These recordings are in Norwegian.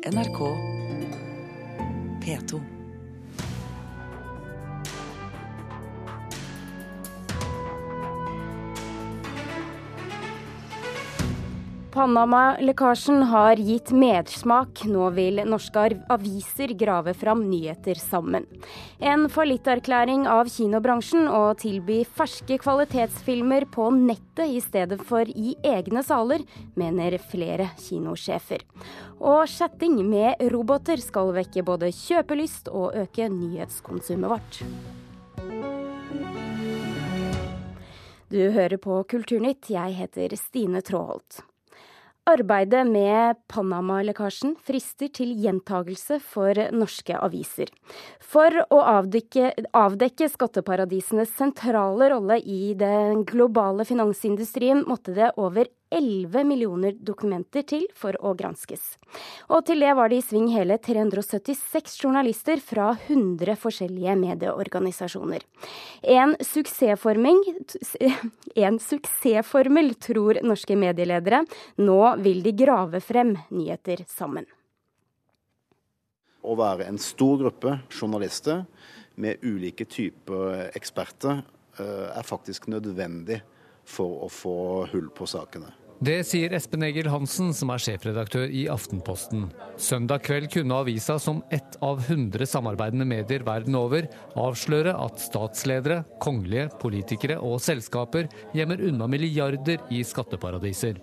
NRK P2. Panama-lekkasjen har gitt medsmak. Nå vil norske aviser grave fram nyheter sammen. En fallitterklæring av kinobransjen å tilby ferske kvalitetsfilmer på nettet i stedet for i egne saler, mener flere kinosjefer. Og chatting med roboter skal vekke både kjøpelyst og øke nyhetskonsumet vårt. Du hører på Kulturnytt, jeg heter Stine Tråholt. Arbeidet med Panama-lekkasjen frister til gjentagelse for norske aviser. For å avdekke, avdekke, skatteparadisenes sentrale rolle i den globale finansindustrien måtte det over 11 millioner dokumenter til for å granskes. Og til det var det i sving hele 376 journalister fra 100 forskjellige medieorganisasjoner. En, en suksessformel, tror norske medieledere. Nå vil de grave frem nyheter sammen. Å være en stor gruppe journalister med ulike typer eksperter er faktisk nødvendig for å få hull på sakene. Det sier Espen Egil Hansen, som er sjefredaktør i Aftenposten. Søndag kveld kunne avisa, som ett av 100 samarbeidende medier verden over, avsløre at statsledere, kongelige, politikere og selskaper gjemmer unna milliarder i skatteparadiser.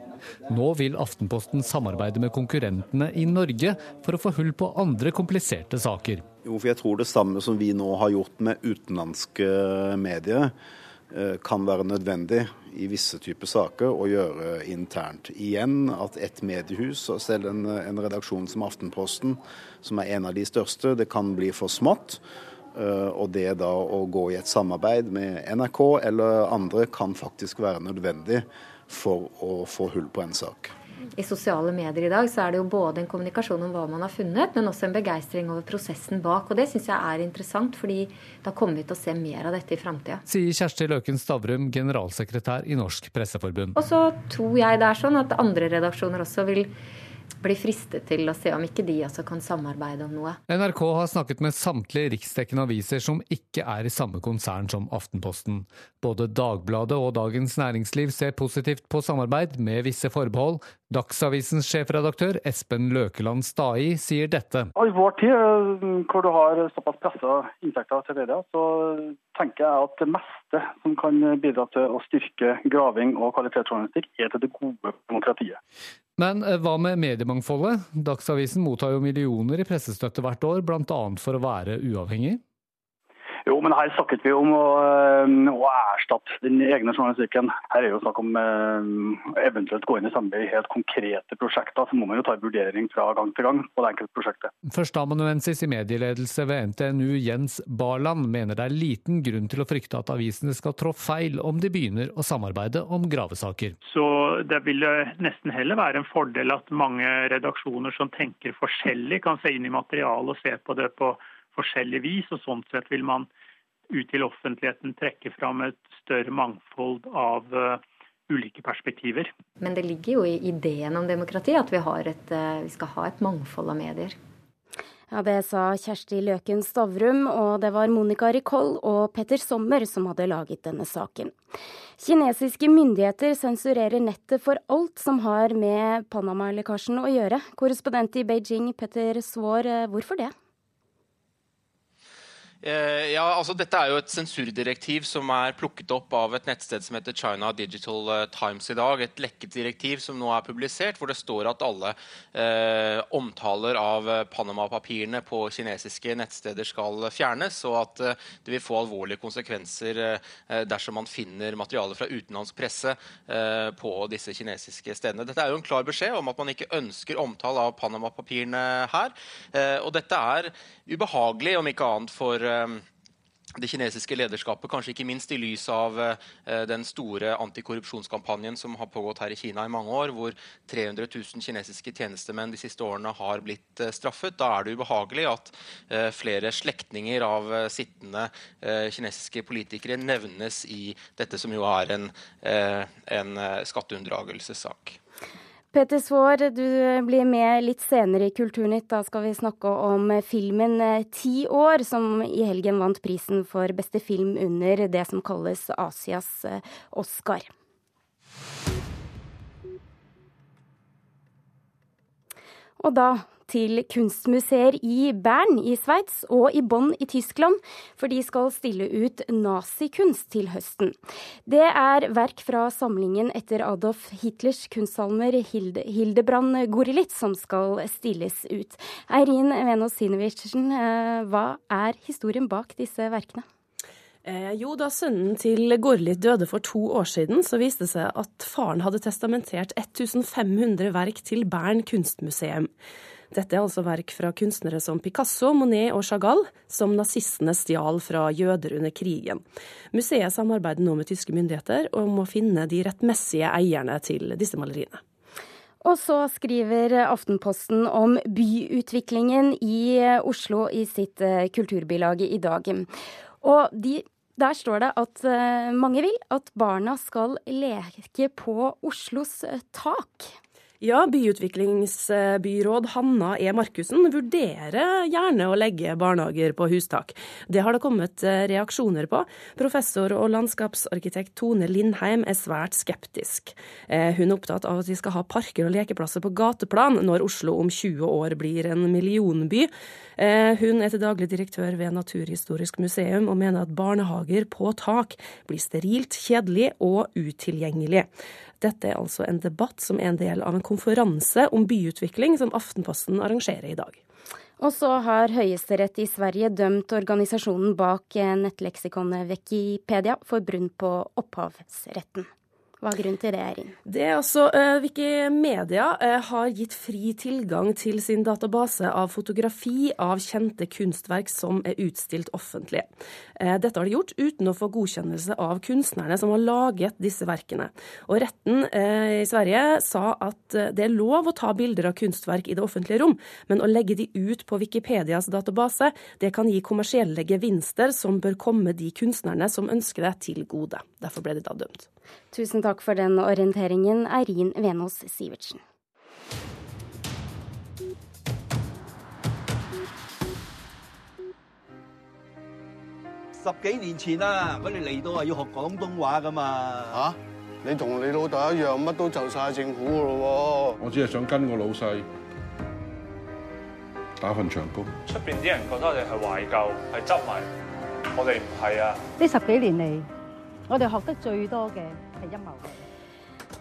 Nå vil Aftenposten samarbeide med konkurrentene i Norge for å få hull på andre kompliserte saker. Jo, for jeg tror det samme som vi nå har gjort med utenlandske medier, kan være nødvendig i visse typer saker å gjøre internt. Igjen at et mediehus, og selv en, en, redaksjon som Aftenposten, som er en av de største, det kan bli for smått. Og det da å gå i et samarbeid med NRK eller andre kan faktisk være nødvendig for å få hull på en sak. I sosiale medier i dag så er det jo både en kommunikasjon om hva man har funnet, men også en begeistring over prosessen bak. Og det syns jeg er interessant, fordi da kommer vi til å se mer av dette i framtida. Sier Kjersti Løken Stavrum, generalsekretær i Norsk Presseforbund. Og så tror jeg det er sånn at andre redaksjoner også vil bli fristet til å se om ikke de også kan samarbeide om noe. NRK har snakket med samtlige riksdekkende aviser som ikke er i samme konsern som Aftenposten. Både Dagbladet og Dagens Næringsliv ser positivt på samarbeid, med visse forbehold. Dagsavisens sjefredaktør Espen Løkeland Stai sier dette. I vår tid, hvor du har såpass pressa inntekter til media, så tenker jeg at det meste som kan bidra til å styrke graving og kvalitetsjournalistikk, er til det gode demokratiet. Men hva med mediemangfoldet? Dagsavisen mottar jo millioner i pressestøtte hvert år, bl.a. for å være uavhengig? Jo, men her snakket vi om å, å, erstatte den egne journalistikken. Her er jo snakk om eh, eventuelt gå inn i samarbeid i helt konkrete prosjekter. Så må man jo ta en vurdering fra gang til gang på det enkelte prosjektet. Førsteamanuensis i medieledelse ved NTNU Jens Barland mener det er liten grunn til å frykte at avisene skal trå feil om de begynner å samarbeide om gravesaker. Så det vil nesten heller være en fordel at mange redaksjoner som tenker forskjellig, kan se inn i materialet og se på det på forskjellig vis. og Sånn sett vil man ut til offentligheten trekke fram et større mangfold av uh, ulike perspektiver. Men det ligger jo i ideen om demokrati at vi, et, uh, vi skal ha et mangfold av medier. Ja, Det sa Kjersti Løken Stavrum, og det var Monica Ricoll og Petter Sommer som hadde laget denne saken. Kinesiske myndigheter sensurerer nettet for alt som har med Panama-lekkasjen å gjøre. Korrespondent i Beijing, Petter Svaar, eh, hvorfor det? Eh, ja, altså Dette er jo et sensurdirektiv som er plukket opp av et nettsted som heter China Digital eh, Times i dag. Et lekket direktiv som nå er publisert, hvor det står at alle eh, omtaler av eh, Panama-papirene på kinesiske nettsteder skal fjernes, og at eh, det vil få alvorlige konsekvenser eh, dersom man finner materiale fra utenlandsk presse på disse kinesiske stedene. Dette er jo en klar beskjed om at man ikke ønsker omtale av Panama-papirene her. og dette er ubehagelig, om ikke annet for det kinesiske lederskapet, kanskje ikke minst i lys av eh, den store antikorrupsjonskampanjen som har pågått her i Kina i mange år, hvor 300 000 kinesiske tjenestemenn de siste årene har blitt eh, straffet. Da er det ubehagelig at flere slektninger av sittende kinesiske politikere nevnes i dette som jo er en, en skatteunndragelsessak. Petter Svaar, du blir med litt senere i Kulturnytt. Da skal vi snakke om filmen Ti år, som i helgen vant prisen for beste film under det som kalles Asias Oscar. Og da til kunstmuseer i Bern i Sveits og i Bonn i Tyskland, for de skal stille ut nazikunst til høsten. Det er verk fra samlingen etter Adolf Hitlers kunstsalmer Hilde, Hildebrand Gorillit som skal stilles ut. Eirin Venås Sinewitzen, eh, hva er historien bak disse verkene? Eh, jo, da sønnen til Gorlit døde for to år siden, så viste det seg at faren hadde testamentert 1500 verk til Bern kunstmuseum. Dette er altså verk fra kunstnere som Picasso, Monet og Chagall, som nazistene stjal fra jøder under krigen. Museet samarbeider nå med tyske myndigheter om å finne de rettmessige eierne til disse maleriene. Og så skriver Aftenposten om byutviklingen i Oslo i sitt eh, kulturbilag i dag. Og de der står det at eh, mange vil at barna skal leke på Oslos tak. Ja, byutviklingsbyråd Hanna E. Markussen vurderer gjerne å legge barnehager på hustak. Det har det kommet eh, reaksjoner på. Professor og landskapsarkitekt Tone Lindheim er svært skeptisk. Eh, hun er opptatt av at vi skal ha parker og lekeplasser på gateplan når Oslo om 20 år blir en millionby. Eh, hun er til daglig direktør ved Naturhistorisk museum og mener at barnehager på tak blir sterilt, kjedelig og utilgjengelig. Dette er altså en debatt som er en del av en konferanse om byutvikling som Aftenposten arrangerer i dag. Og så har Høyesterett i Sverige dømt organisasjonen bak nettleksikonet Wikipedia for brunn på opphavsretten. Hva er grunnen til det, Erin? Det er altså uh, Wikimedia uh, har gitt fri tilgang til sin database av fotografi av kjente kunstverk som er utstilt offentlig. Uh, dette har de gjort uten å få godkjennelse av kunstnerne som har laget disse verkene. Og retten i Sverige sa at det er lov å ta bilder av kunstverk i det offentlige rom, men å legge de ut på Wikipedias database, det kan gi kommersielle gevinster som bør komme de kunstnerne som ønsker det, til gode. Derfor ble de da dømt. Tusen takk for den orienteringen, Eirin Venås Sivertsen. 你同你老豆一樣，乜都就晒政府噶咯我只係想跟個老細打份長工。出邊啲人覺得我哋係懷舊，係執迷，我哋唔係啊！呢十幾年嚟，我哋學得最多嘅。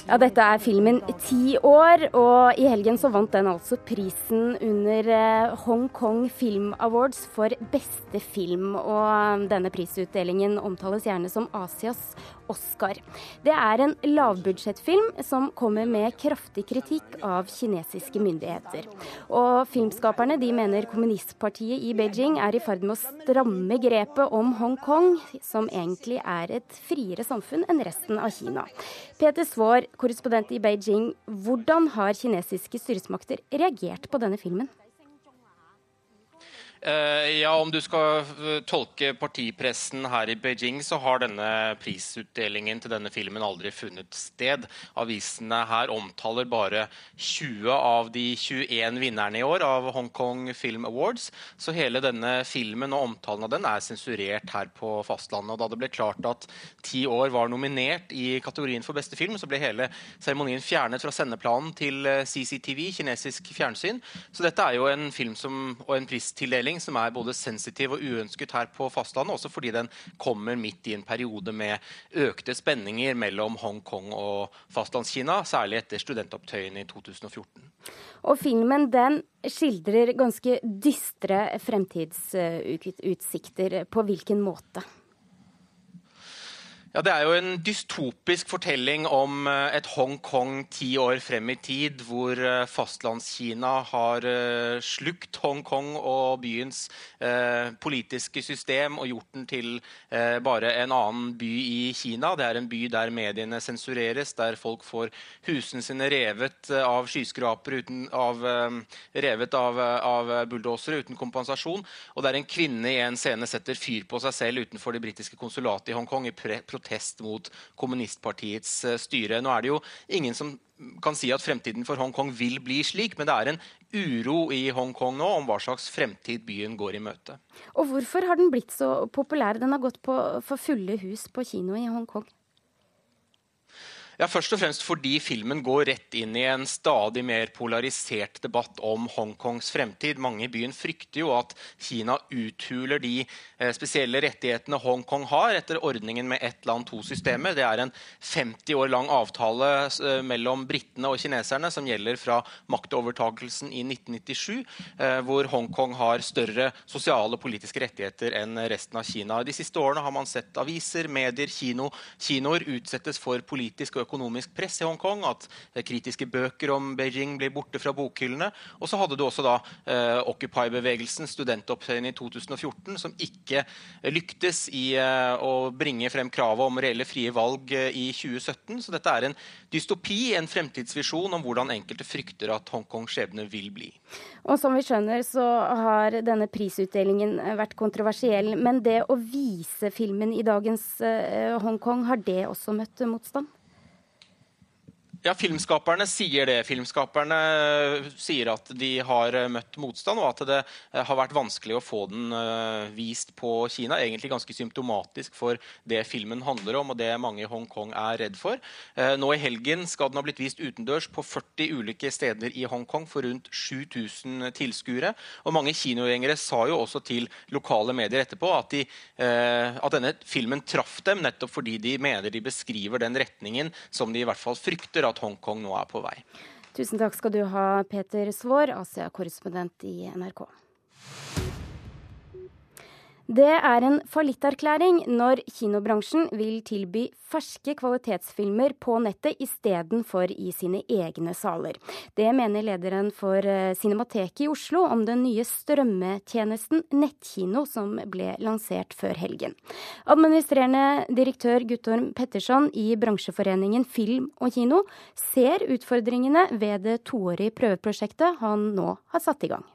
Ja, dette er filmen 'Ti år', og i helgen så vant den altså prisen under eh, Hong Kong Film Awards for beste film. Og denne prisutdelingen omtales gjerne som Asias Oscar. Det er en lavbudsjettfilm som kommer med kraftig kritikk av kinesiske myndigheter. Og filmskaperne de mener kommunistpartiet i Beijing er i ferd med å stramme grepet om Hongkong, som egentlig er et friere samfunn enn resten av Kina. Peter Svaar, korrespondent i Beijing, hvordan har kinesiske styresmakter reagert på denne filmen? Eh, ja, Om du skal eh, tolke partipressen her i Beijing, så har denne prisutdelingen til denne filmen aldri funnet sted. Avisene her omtaler bare 20 av de 21 vinnerne i år av Hong Kong Film Awards. Så hele denne filmen og omtalen av den er sensurert her på fastlandet. Og da det ble klart at ti år var nominert i kategorien for beste film, så ble hele seremonien fjernet fra sendeplanen til eh, CCTV, kinesisk fjernsyn. Så dette er jo en film som, og en pristildeling utvikling som er både sensitiv og uønsket her på fastlandet, også fordi den kommer midt i en periode med økte spenninger mellom Hongkong og Fastlandskina, særlig etter studentopptøyene i 2014. Og filmen den skildrer ganske dystre fremtidsutsikter. På hvilken måte? Ja, Det er jo en dystopisk fortelling om eh, et Hongkong ti år frem i tid, hvor eh, fastlandskina har eh, slukt Hongkong og byens politiske system og gjort den til bare en annen by i Kina. Det er en by der mediene sensureres, der folk får husene sine revet av skyskrapere, av, revet av, av bulldosere uten kompensasjon, og der en kvinne i en scene setter fyr på seg selv utenfor det britiske konsulatet i Hongkong i protest protest mot kommunistpartiets styre. Nå er det jo ingen som kan si at fremtiden for Hongkong vil bli slik, men det er en uro i Hongkong nå om hva slags fremtid byen går i møte. Og hvorfor har den blitt så populær? Den har gått på, for fulle hus på kino i Hongkong. Ja, Først og fremst fordi filmen går rett inn i en stadig mer polarisert debatt om Hongkongs fremtid. Mange i byen frykter jo at Kina uthuler de eh, spesielle rettighetene Hongkong har etter ordningen med ett land, to systemer. Det er en 50 år lang avtale eh, mellom britene og kineserne som gjelder fra maktovertakelsen i 1997, eh, hvor Hongkong har større sosiale og politiske rettigheter enn resten av Kina. De siste årene har man sett aviser, medier, kino, kinoer utsettes for politisk og økonomisk press i Hongkong, at kritiske bøker om Beijing blir borte fra bokhyllene. Og så hadde du også da eh, Occupy-bevegelsen, studentopptøyene i 2014, som ikke lyktes i eh, å bringe frem kravet om reelle frie valg eh, i 2017. Så dette er en dystopi, en fremtidsvisjon om hvordan enkelte frykter at Hongkongs skjebne vil bli. Og som vi skjønner, så har denne prisutdelingen vært kontroversiell. Men det å vise filmen i dagens eh, Hongkong, har det også møtt motstand? Ja, Filmskaperne sier det. Filmskaperne sier at de har møtt motstand, og at det har vært vanskelig å få den eh, vist på Kina. Egentlig ganske symptomatisk for det filmen handler om, og det mange i Hongkong er redd for. Eh, nå i helgen skal den ha blitt vist utendørs på 40 ulike steder i Hongkong for rundt 7000 tilskuere. Og mange kinogjengere sa jo også til lokale medier etterpå at, de, eh, at denne filmen traff dem, nettopp fordi de mener de beskriver den retningen som de i hvert fall frykter at at Hongkong nå er på vei. Tusen takk skal du ha, Peter Svaar, Asia-korrespondent i NRK. Det er en fallitterklæring når kinobransjen vil tilby ferske kvalitetsfilmer på nettet istedenfor i sine egne saler. Det mener lederen for eh, Cinemateket i Oslo om den nye strømmetjenesten Nettkino som ble lansert før helgen. Administrerende direktør Guttorm Petterson i bransjeforeningen Film og Kino ser utfordringene ved det toårige prøveprosjektet han nå har satt i gang.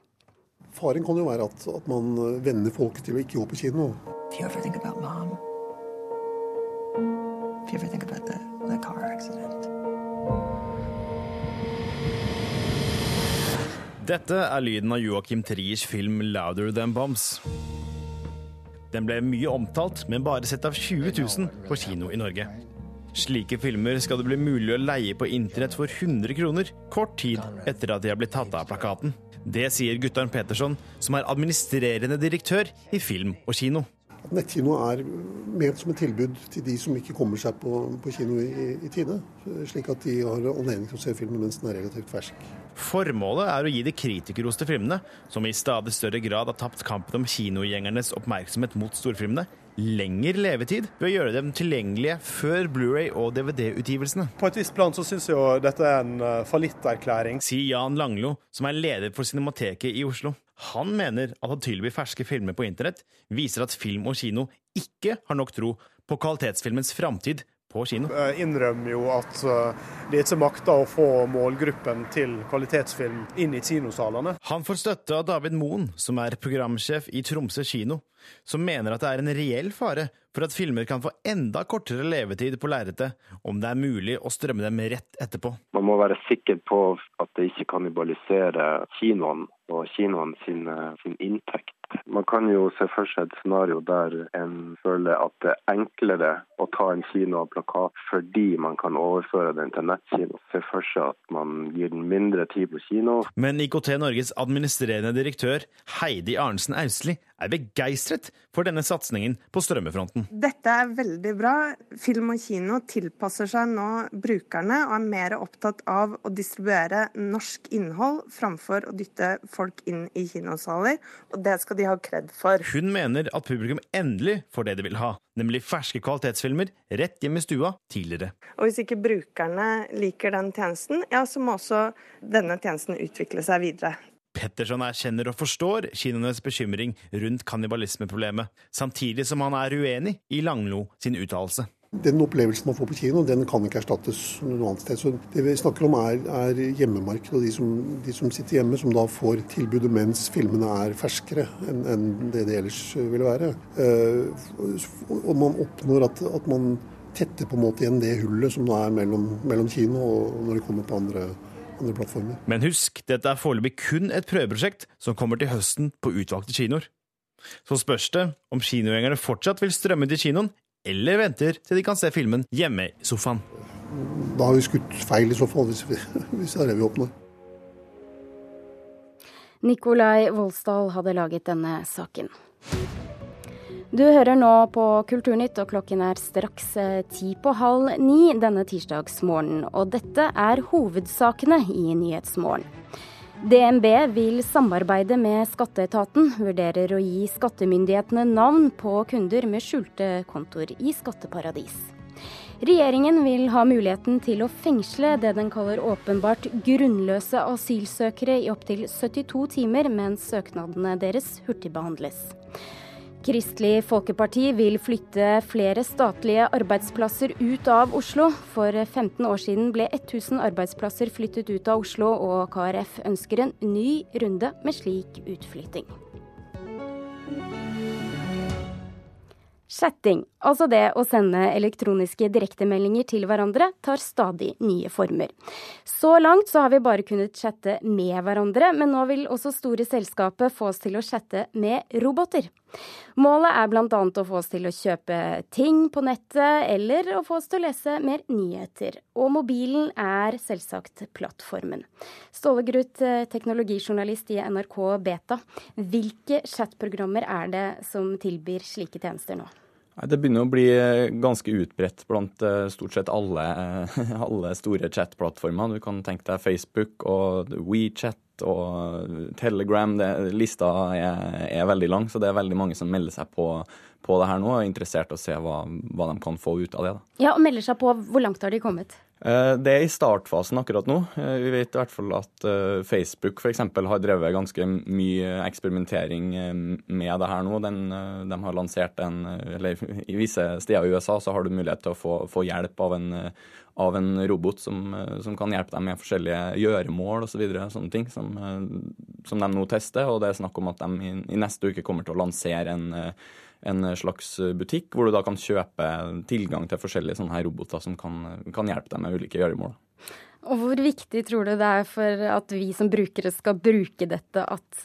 Faren kan jo være at, at man venner folk til å ikke gå på kino. Dette er lyden av Joakim Triers film 'Louder Than Bombs'. Den ble mye omtalt, men bare sett av 20 000 på kino i Norge. Slike filmer skal det bli mulig å leie på internett for 100 kroner, kort tid etter at de har blitt tatt av plakaten. Det sier Guttorm Petersson, som er administrerende direktør i Film og Kino. Nettkino er ment som et tilbud til de som ikke kommer seg på, på kino i, i, tide. Slik at de har anledning til å se filmen mens den er relativt fersk. Formålet er å gi de kritikerroste filmene, som i stadig større grad har tapt kampen om kinogjengernes oppmerksomhet mot storfilmene, lengre levetid ved å gjøre dem tilgjengelige før Blu-ray og DVD-utgivelsene. På et visst plan så syns jeg jo dette er en uh, fallitterklæring. Sier Jan Langlo, som er leder for Cinemateket i Oslo. Han mener at å tilby ferske filmer på internett viser at film og kino ikke har nok tro på kvalitetsfilmens framtid på kino. Jeg innrømmer jo at uh, de ikke makter å få målgruppen til kvalitetsfilm inn i kinosalene. Han får støtte av David Moen, som er programsjef i Tromsø kino som mener at det er en reell fare for at filmer kan få enda kortere levetid på lerretet om det er mulig å strømme dem rett etterpå. Man må være sikker på at det ikke kannibaliserer kinoen og kinoen sin, sin inntekt. Man kan jo se for seg et scenario der en føler at det er enklere å ta en kino av plakat fordi man kan overføre den til nettkino. Se for seg at man gir den mindre tid på kino. Men IKT Norges administrerende direktør Heidi Arnsen Austli er begeistret for denne satsingen på strømmefronten. Dette er veldig bra. Film og kino tilpasser seg nå brukerne og er mer opptatt av å distribuere norsk innhold framfor å dytte folk inn i kinosaler. Og det skal de ha kred for. Hun mener at publikum endelig får det de vil ha, nemlig ferske kvalitetsfilmer rett hjem i stua tidligere. Og hvis ikke brukerne liker den tjenesten, ja, så må også denne tjenesten utvikle seg videre. Petterson erkjenner og forstår kinoenes bekymring rundt kannibalismeproblemet, samtidig som han er uenig i Langlo sin uttalelse. Den opplevelsen man får på kino, den kan ikke erstattes noe annet sted. Så det vi snakker om er, er hjemmemarkedet og de som, de som, sitter hjemme, som da får tilbudet mens filmene er ferskere enn, en det det ellers ville være. Uh, og man oppnår at, at man tetter på en måte igjen det hullet som nå er mellom, mellom kino og når det kommer på andre, andre plattformer. Men husk, dette er foreløpig kun et prøveprosjekt som kommer til høsten på utvalgte kinoer. Så spørs det om kinogjengerne fortsatt vil strømme til kinoen, eller venter til de kan se filmen hjemme i sofaen. Da har vi skutt feil i så fall, hvis, vi, hvis det er det vi oppnår. Nikolai Volsdal hadde laget denne saken. Du hører nå på Kulturnytt, og klokken er straks eh, ti på halv ni denne tirsdagsmorgenen. Og dette er hovedsakene i Nyhetsmorgen. DNB vil samarbeide med skatteetaten, vurderer å gi skattemyndighetene navn på kunder med skjulte kontoer i skatteparadis. Regjeringen vil ha muligheten til å fengsle det den kaller åpenbart grunnløse asylsøkere i opptil 72 timer, mens søknadene deres hurtigbehandles. Kristelig Folkeparti vil flytte flere statlige arbeidsplasser ut av Oslo. For 15 år siden ble 1000 arbeidsplasser flyttet ut av Oslo, og KrF ønsker en ny runde med slik utflytting. Chatting, altså det å sende elektroniske direktemeldinger til hverandre, tar stadig nye former. Så langt så har vi bare kunnet chatte med hverandre, men nå vil også store selskapet få oss til å chatte med roboter. Målet er bl.a. å få oss til å kjøpe ting på nettet, eller å få oss til å lese mer nyheter. Og mobilen er selvsagt plattformen. Ståle Gruth, teknologijournalist i NRK Beta. Hvilke chatprogrammer er det som tilbyr slike tjenester nå? Det begynner å bli eh, ganske utbredt blant eh, stort sett alle, alle store chatplattformer. Du kan tenke deg Facebook og WeChat og Telegram. Det, lista er, er, veldig lang, så det er veldig mange som melder seg på, på det her nå og er interessert i å se hva, hva, de kan få ut av det. Da. Ja, og melder seg på. Hvor langt har de kommet? Eh, det er i startfasen akkurat nå. Eh, vi vet i hvert fall at eh, Facebook f.eks. har drevet ganske mye eksperimentering med det her nå. Den, de har lansert en Eller i visse steder i USA så har du mulighet til å få, få hjelp av en, av en robot som, som, kan hjelpe deg med forskjellige gjøremål osv. Så videre, sånne ting som, som, de nå tester. Og det er snakk om at de i, i neste uke kommer til å lansere en en slags butikk, hvor du da kan kjøpe tilgang til forskjellige sånne her roboter som kan, kan hjelpe deg med ulike gjøremål. Og Hvor viktig tror du det er for at vi som brukere skal bruke dette, at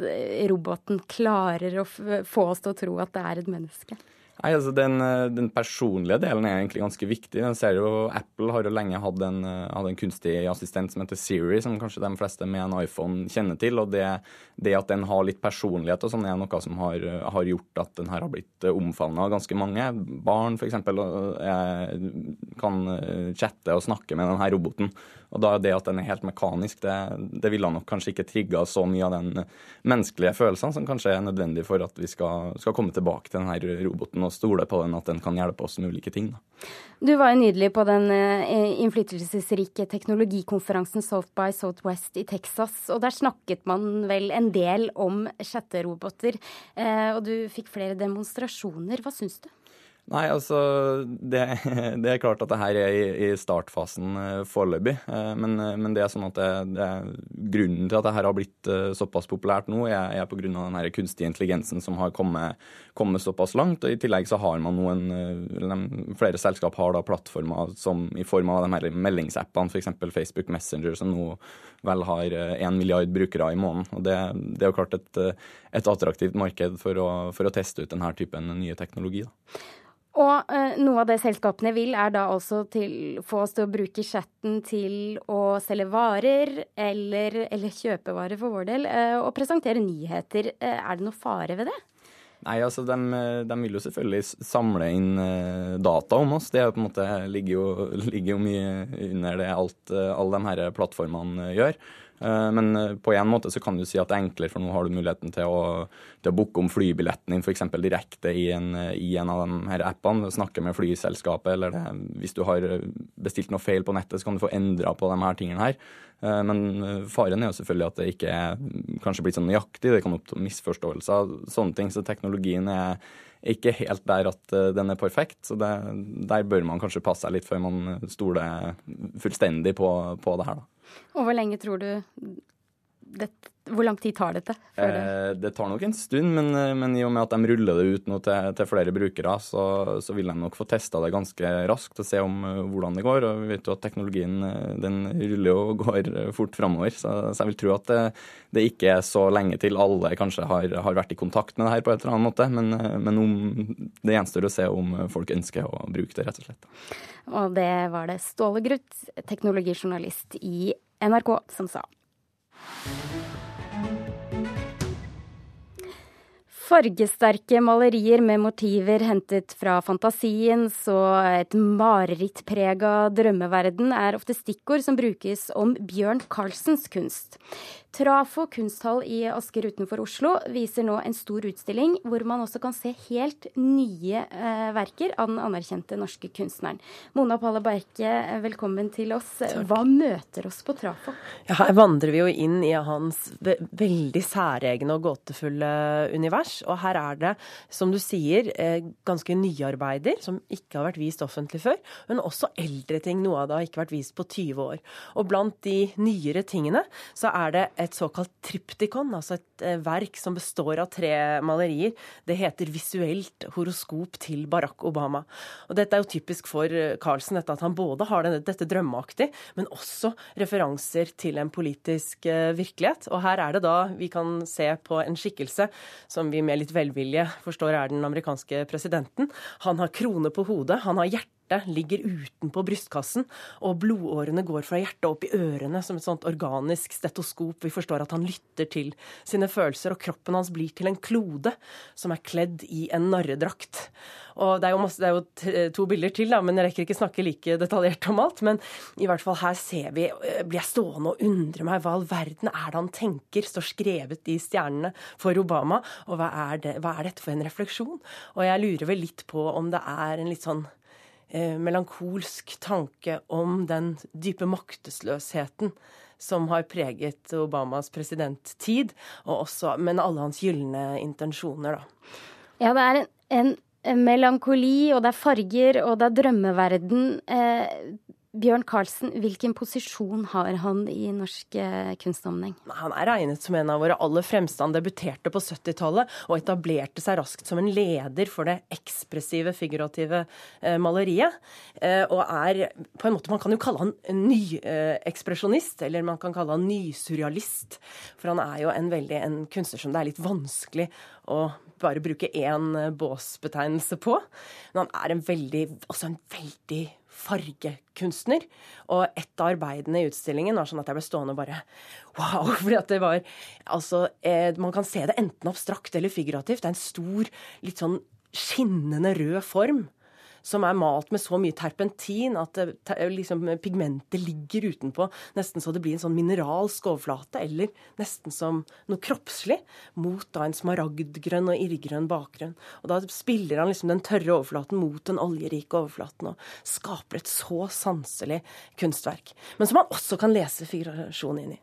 roboten klarer å få oss til å tro at det er et menneske? Nei, altså den, eh, den, personlige delen er egentlig ganske viktig. Den ser jo, Apple har jo lenge hatt en, eh, hatt en, kunstig assistent som heter Siri, som kanskje de fleste med en iPhone kjenner til. og Det, det at den har litt personlighet og sånn, er noe som har, har, gjort at den her har blitt eh, omfavna av ganske mange. Barn f.eks. kan chatte og snakke med denne roboten. Og da er det at den er helt mekanisk, det, det ville nok kanskje ikke trigga så mye av den menneskelige følelsen som kanskje er nødvendig for at vi skal, skal komme tilbake til denne roboten og stole på den at den kan hjelpe oss med ulike ting. Da. Du var jo nydelig på den eh, innflytelsesrike teknologikonferansen South by Southwest i Texas, og der snakket man vel en del om chatteroboter. Eh, og du fikk flere demonstrasjoner. Hva syns du? Nei, altså det, det, er klart at det her er i, i startfasen uh, foreløpig. Uh, men, uh, men, det er sånn at det, det, grunnen til at det her har blitt såpass populært nå, er, er pga. den her kunstige intelligensen som har kommet, kommet, såpass langt. og I tillegg så har man noen Flere selskap har da plattformer som i form av de her meldingsappene, f.eks. Facebook Messenger, som nå vel har én milliard brukere i måneden. og Det, det er jo klart et, et attraktivt marked for å, for å, teste ut denne typen nye teknologi. Da. Og eh, noe av det selskapene vil, er da også til få oss til å bruke chatten til å selge varer, eller, eller kjøpe varer for vår del, eh, og presentere nyheter. Eh, er det noe fare ved det? Nei, altså de, de, vil jo selvfølgelig samle inn eh, data om oss. Det på en måte, ligger, jo, ligger jo mye under det alt, alle de her plattformene gjør. Eh, men eh, på en måte så kan du si at det er enklere, for nå har du muligheten til å, til å booke om flybilletten din f.eks. direkte i en, i en, av de her appene. Snakke med flyselskapet, eller hvis du har bestilt noe feil på nettet, så kan du få endra på de her tingene her. Eh, men faren er jo selvfølgelig at det ikke er kanskje blitt sånn nøyaktig, det kan oppstå misforståelser, sånne ting. Så teknologien er ikke helt der at den er perfekt. Så det, der bør man kanskje passe seg litt før man stoler fullstendig på, på det her, da. Og hvor lenge tror du det, hvor lang tid tar dette? Det? Eh, det tar nok en stund, men, eh, men, i og med at de ruller det ut nå til, til flere brukere, så, så, vil de nok få testa det ganske raskt og se om uh, hvordan det går. Og vi vet jo at teknologien den ruller og går fort framover, så, så, jeg vil tro at det, det, ikke er så lenge til alle kanskje har, har, vært i kontakt med det her på et eller annet måte. Men, men om, det gjenstår å se om folk ønsker å bruke det, rett og slett. Og det var det Ståle Gruth, teknologijournalist i NRK, som sa. Fargesterke malerier med motiver hentet fra fantasien, så et marerittprega drømmeverden er ofte stikkord som brukes om Bjørn Carlsens kunst. Trafo kunsthall i Asker utenfor Oslo viser nå en stor utstilling hvor man også kan se helt nye eh, verker av den anerkjente norske kunstneren. Mona Palle Berke, velkommen til oss. Takk. Hva møter oss på Trafo? Ja, her vandrer vi jo inn i hans veldig særegne og gåtefulle univers. Og her er det, som du sier, eh, ganske nye arbeider som ikke har vært vist offentlig før. Men også eldre ting. Noe av det har ikke vært vist på 20 år. Og blant de nyere tingene så er det et et såkalt triptikon, altså et eh, verk som består av tre malerier. Det heter 'Visuelt horoskop til Barack Obama'. Og Dette er jo typisk for eh, Carlsen, at han både har denne, dette drømmeaktig, men også referanser til en politisk uh, virkelighet. Og her er det da vi kan se på en skikkelse som vi med litt velvilje forstår er den amerikanske presidenten. Han har krone på hodet, han har hjerte hjertet ligger utenpå brystkassen, og blodårene går fra hjertet opp i ørene som et sånt organisk stetoskop. Vi forstår at han lytter til sine følelser, og kroppen hans blir til en klode som er kledd i en narredrakt. Og det er jo, masse, det er jo to bilder til, da, men jeg rekker ikke snakke like detaljert om alt. Men i hvert fall her ser vi, eh, blir jeg stående og undre meg hva all verden er det han tenker, står skrevet i stjernene for Obama. Og hva er, det, hva er dette for en refleksjon? Og jeg lurer vel litt på om det er en litt sånn eh, melankolsk tanke om den dype maktesløsheten som har preget Obamas presidenttid, og også, men alle hans gylne intensjoner, da. Ja, det er en, en melankoli, og det er farger, og det er drømmeverden. Eh, Bjørn Karlsen, hvilken posisjon har han i norsk eh, kunstsammenheng? Han er regnet som en av våre aller fremste. Han debuterte på 70-tallet og etablerte seg raskt som en leder for det ekspressive, figurative eh, maleriet. Eh, og er på en måte Man kan jo kalle han nyekspresjonist, eller man kan kalle han nysurrealist. For han er jo en veldig en kunstner som det er litt vanskelig å bare bruke én båsbetegnelse på. Men han er en veldig, også en veldig fargekunstner. Og et av arbeidene i utstillingen var sånn at jeg ble stående og bare wow. fordi at det var Altså, eh, man kan se det enten abstrakt eller figurativt. Det er en stor, litt sånn skinnende rød form som er malt med så mye terpentin at liksom, pigmentet ligger utenpå, nesten så det blir en sånn mineralsk overflate, eller nesten som noe kroppslig, mot da en smaragdgrønn og irrgrønn bakgrunn. Og da spiller han liksom den tørre overflaten mot den oljerike overflaten, og skaper et så sanselig kunstverk. Men som man også kan lese figurasjon inn i.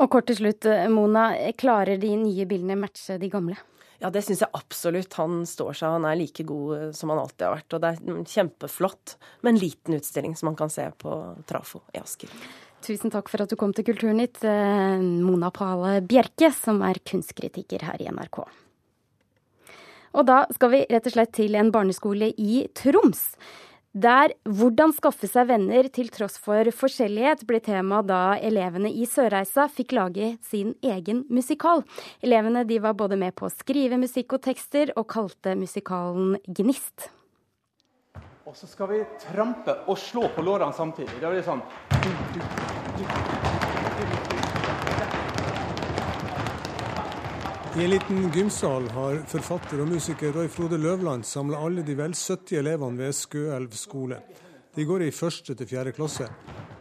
Og kort til slutt, Mona. Klarer de nye bildene matche de gamle? Ja, det syns jeg absolutt. Han står seg. Han er like god eh, som han alltid har vært. Og det er kjempeflott med en liten utstilling som man kan se på Trafo i Asker. Tusen takk for at du kom til Kulturnytt, eh, Mona Pale Bjerke, som er kunstkritiker her i NRK. Og da skal vi rett og slett til en barneskole i Troms der hvordan skaffe seg venner til tross for forskjellighet ble tema da elevene i Sørreisa fikk lage sin egen musikal. Elevene var både med på å skrive musikk og tekster, og kalte musikalen Gnist. Og så skal vi trampe og slå på lårene samtidig. Da blir det sånn I en liten gymsal har forfatter og musiker Roy Frode Løvland samla alle de vel 70 elevene ved Skøelv skole. De går i første til fjerde klasse.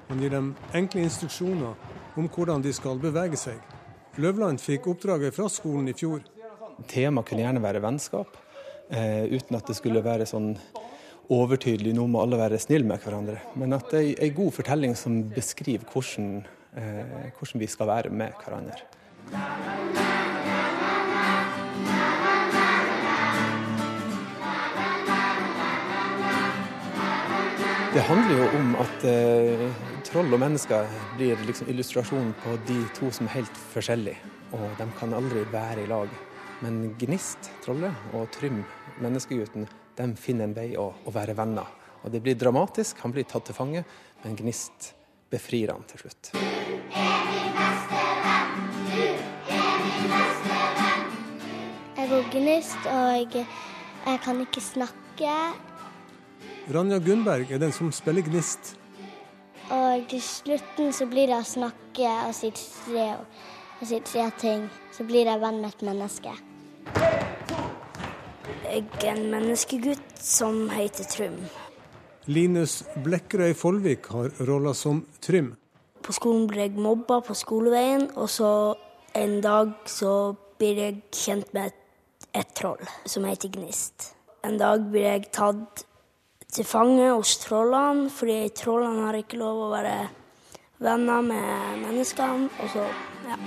Han gir dem enkle instruksjoner om hvordan de skal bevege seg. Løvland fikk oppdraget fra skolen i fjor. Temaet kunne gjerne være vennskap, eh, uten at det skulle være sånn overtydelig nå må alle være snille med hverandre. Men at det er en god fortelling som beskriver hvordan, eh, hvordan vi skal være med hverandre. Det handler jo om at eh, troll og mennesker blir liksom illustrasjonen på de to som er helt forskjellige. Og de kan aldri være i lag. Men Gnist, trollet, og Trym, menneskegutten, de finner en vei å, å være venner. Og Det blir dramatisk, han blir tatt til fange, men Gnist befrir han til slutt. Jeg går gnist, og jeg kan ikke snakke. Ranja Gunnberg er den som spiller Gnist. Og til slutten så blir det å snakke og si tre, og si tre ting. Så blir jeg venn med et menneske. Jeg er en menneskegutt som heter Trym. Linus Blekkerøy Folvik har rolla som Trym. På skolen blir jeg mobba på skoleveien, og så en dag så blir jeg kjent med et, et troll som heter Gnist. En dag blir jeg tatt til fange hos trollene, fordi trollene har ikke lov å være venner med menneskene. Og så, ja.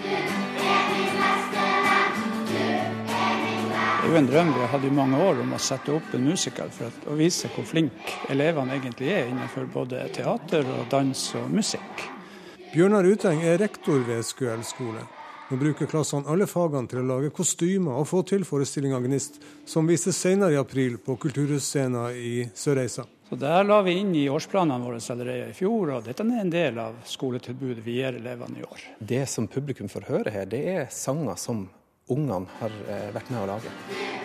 Det er jo en drøm vi har hatt i mange år om å sette opp en musical for å vise hvor flinke elevene egentlig er innenfor både teater, og dans og musikk. Bjørnar Uteng er rektor ved SKUEL skole. Nå bruker klassene alle fagene til å lage kostymer og få til forestillinga Gnist, som vises senere i april på Kulturhusscenen i Sørreisa. Så Der la vi inn i årsplanene våre allerede i fjor, og dette er en del av skoletilbudet vi gir elevene i år. Det som publikum får høre her, det er sanger som ungene har eh, vært med å lage.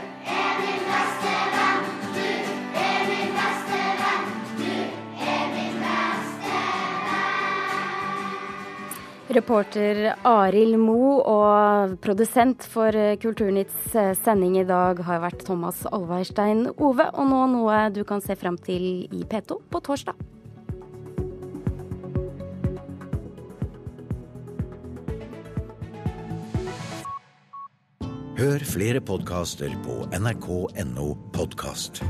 Reporter Arild Mo og produsent for Kulturnytts sending i dag har vært Thomas Alveirstein Ove, og nå noe du kan se frem til i P2 på torsdag. Hør flere podkaster på nrk.no podkast.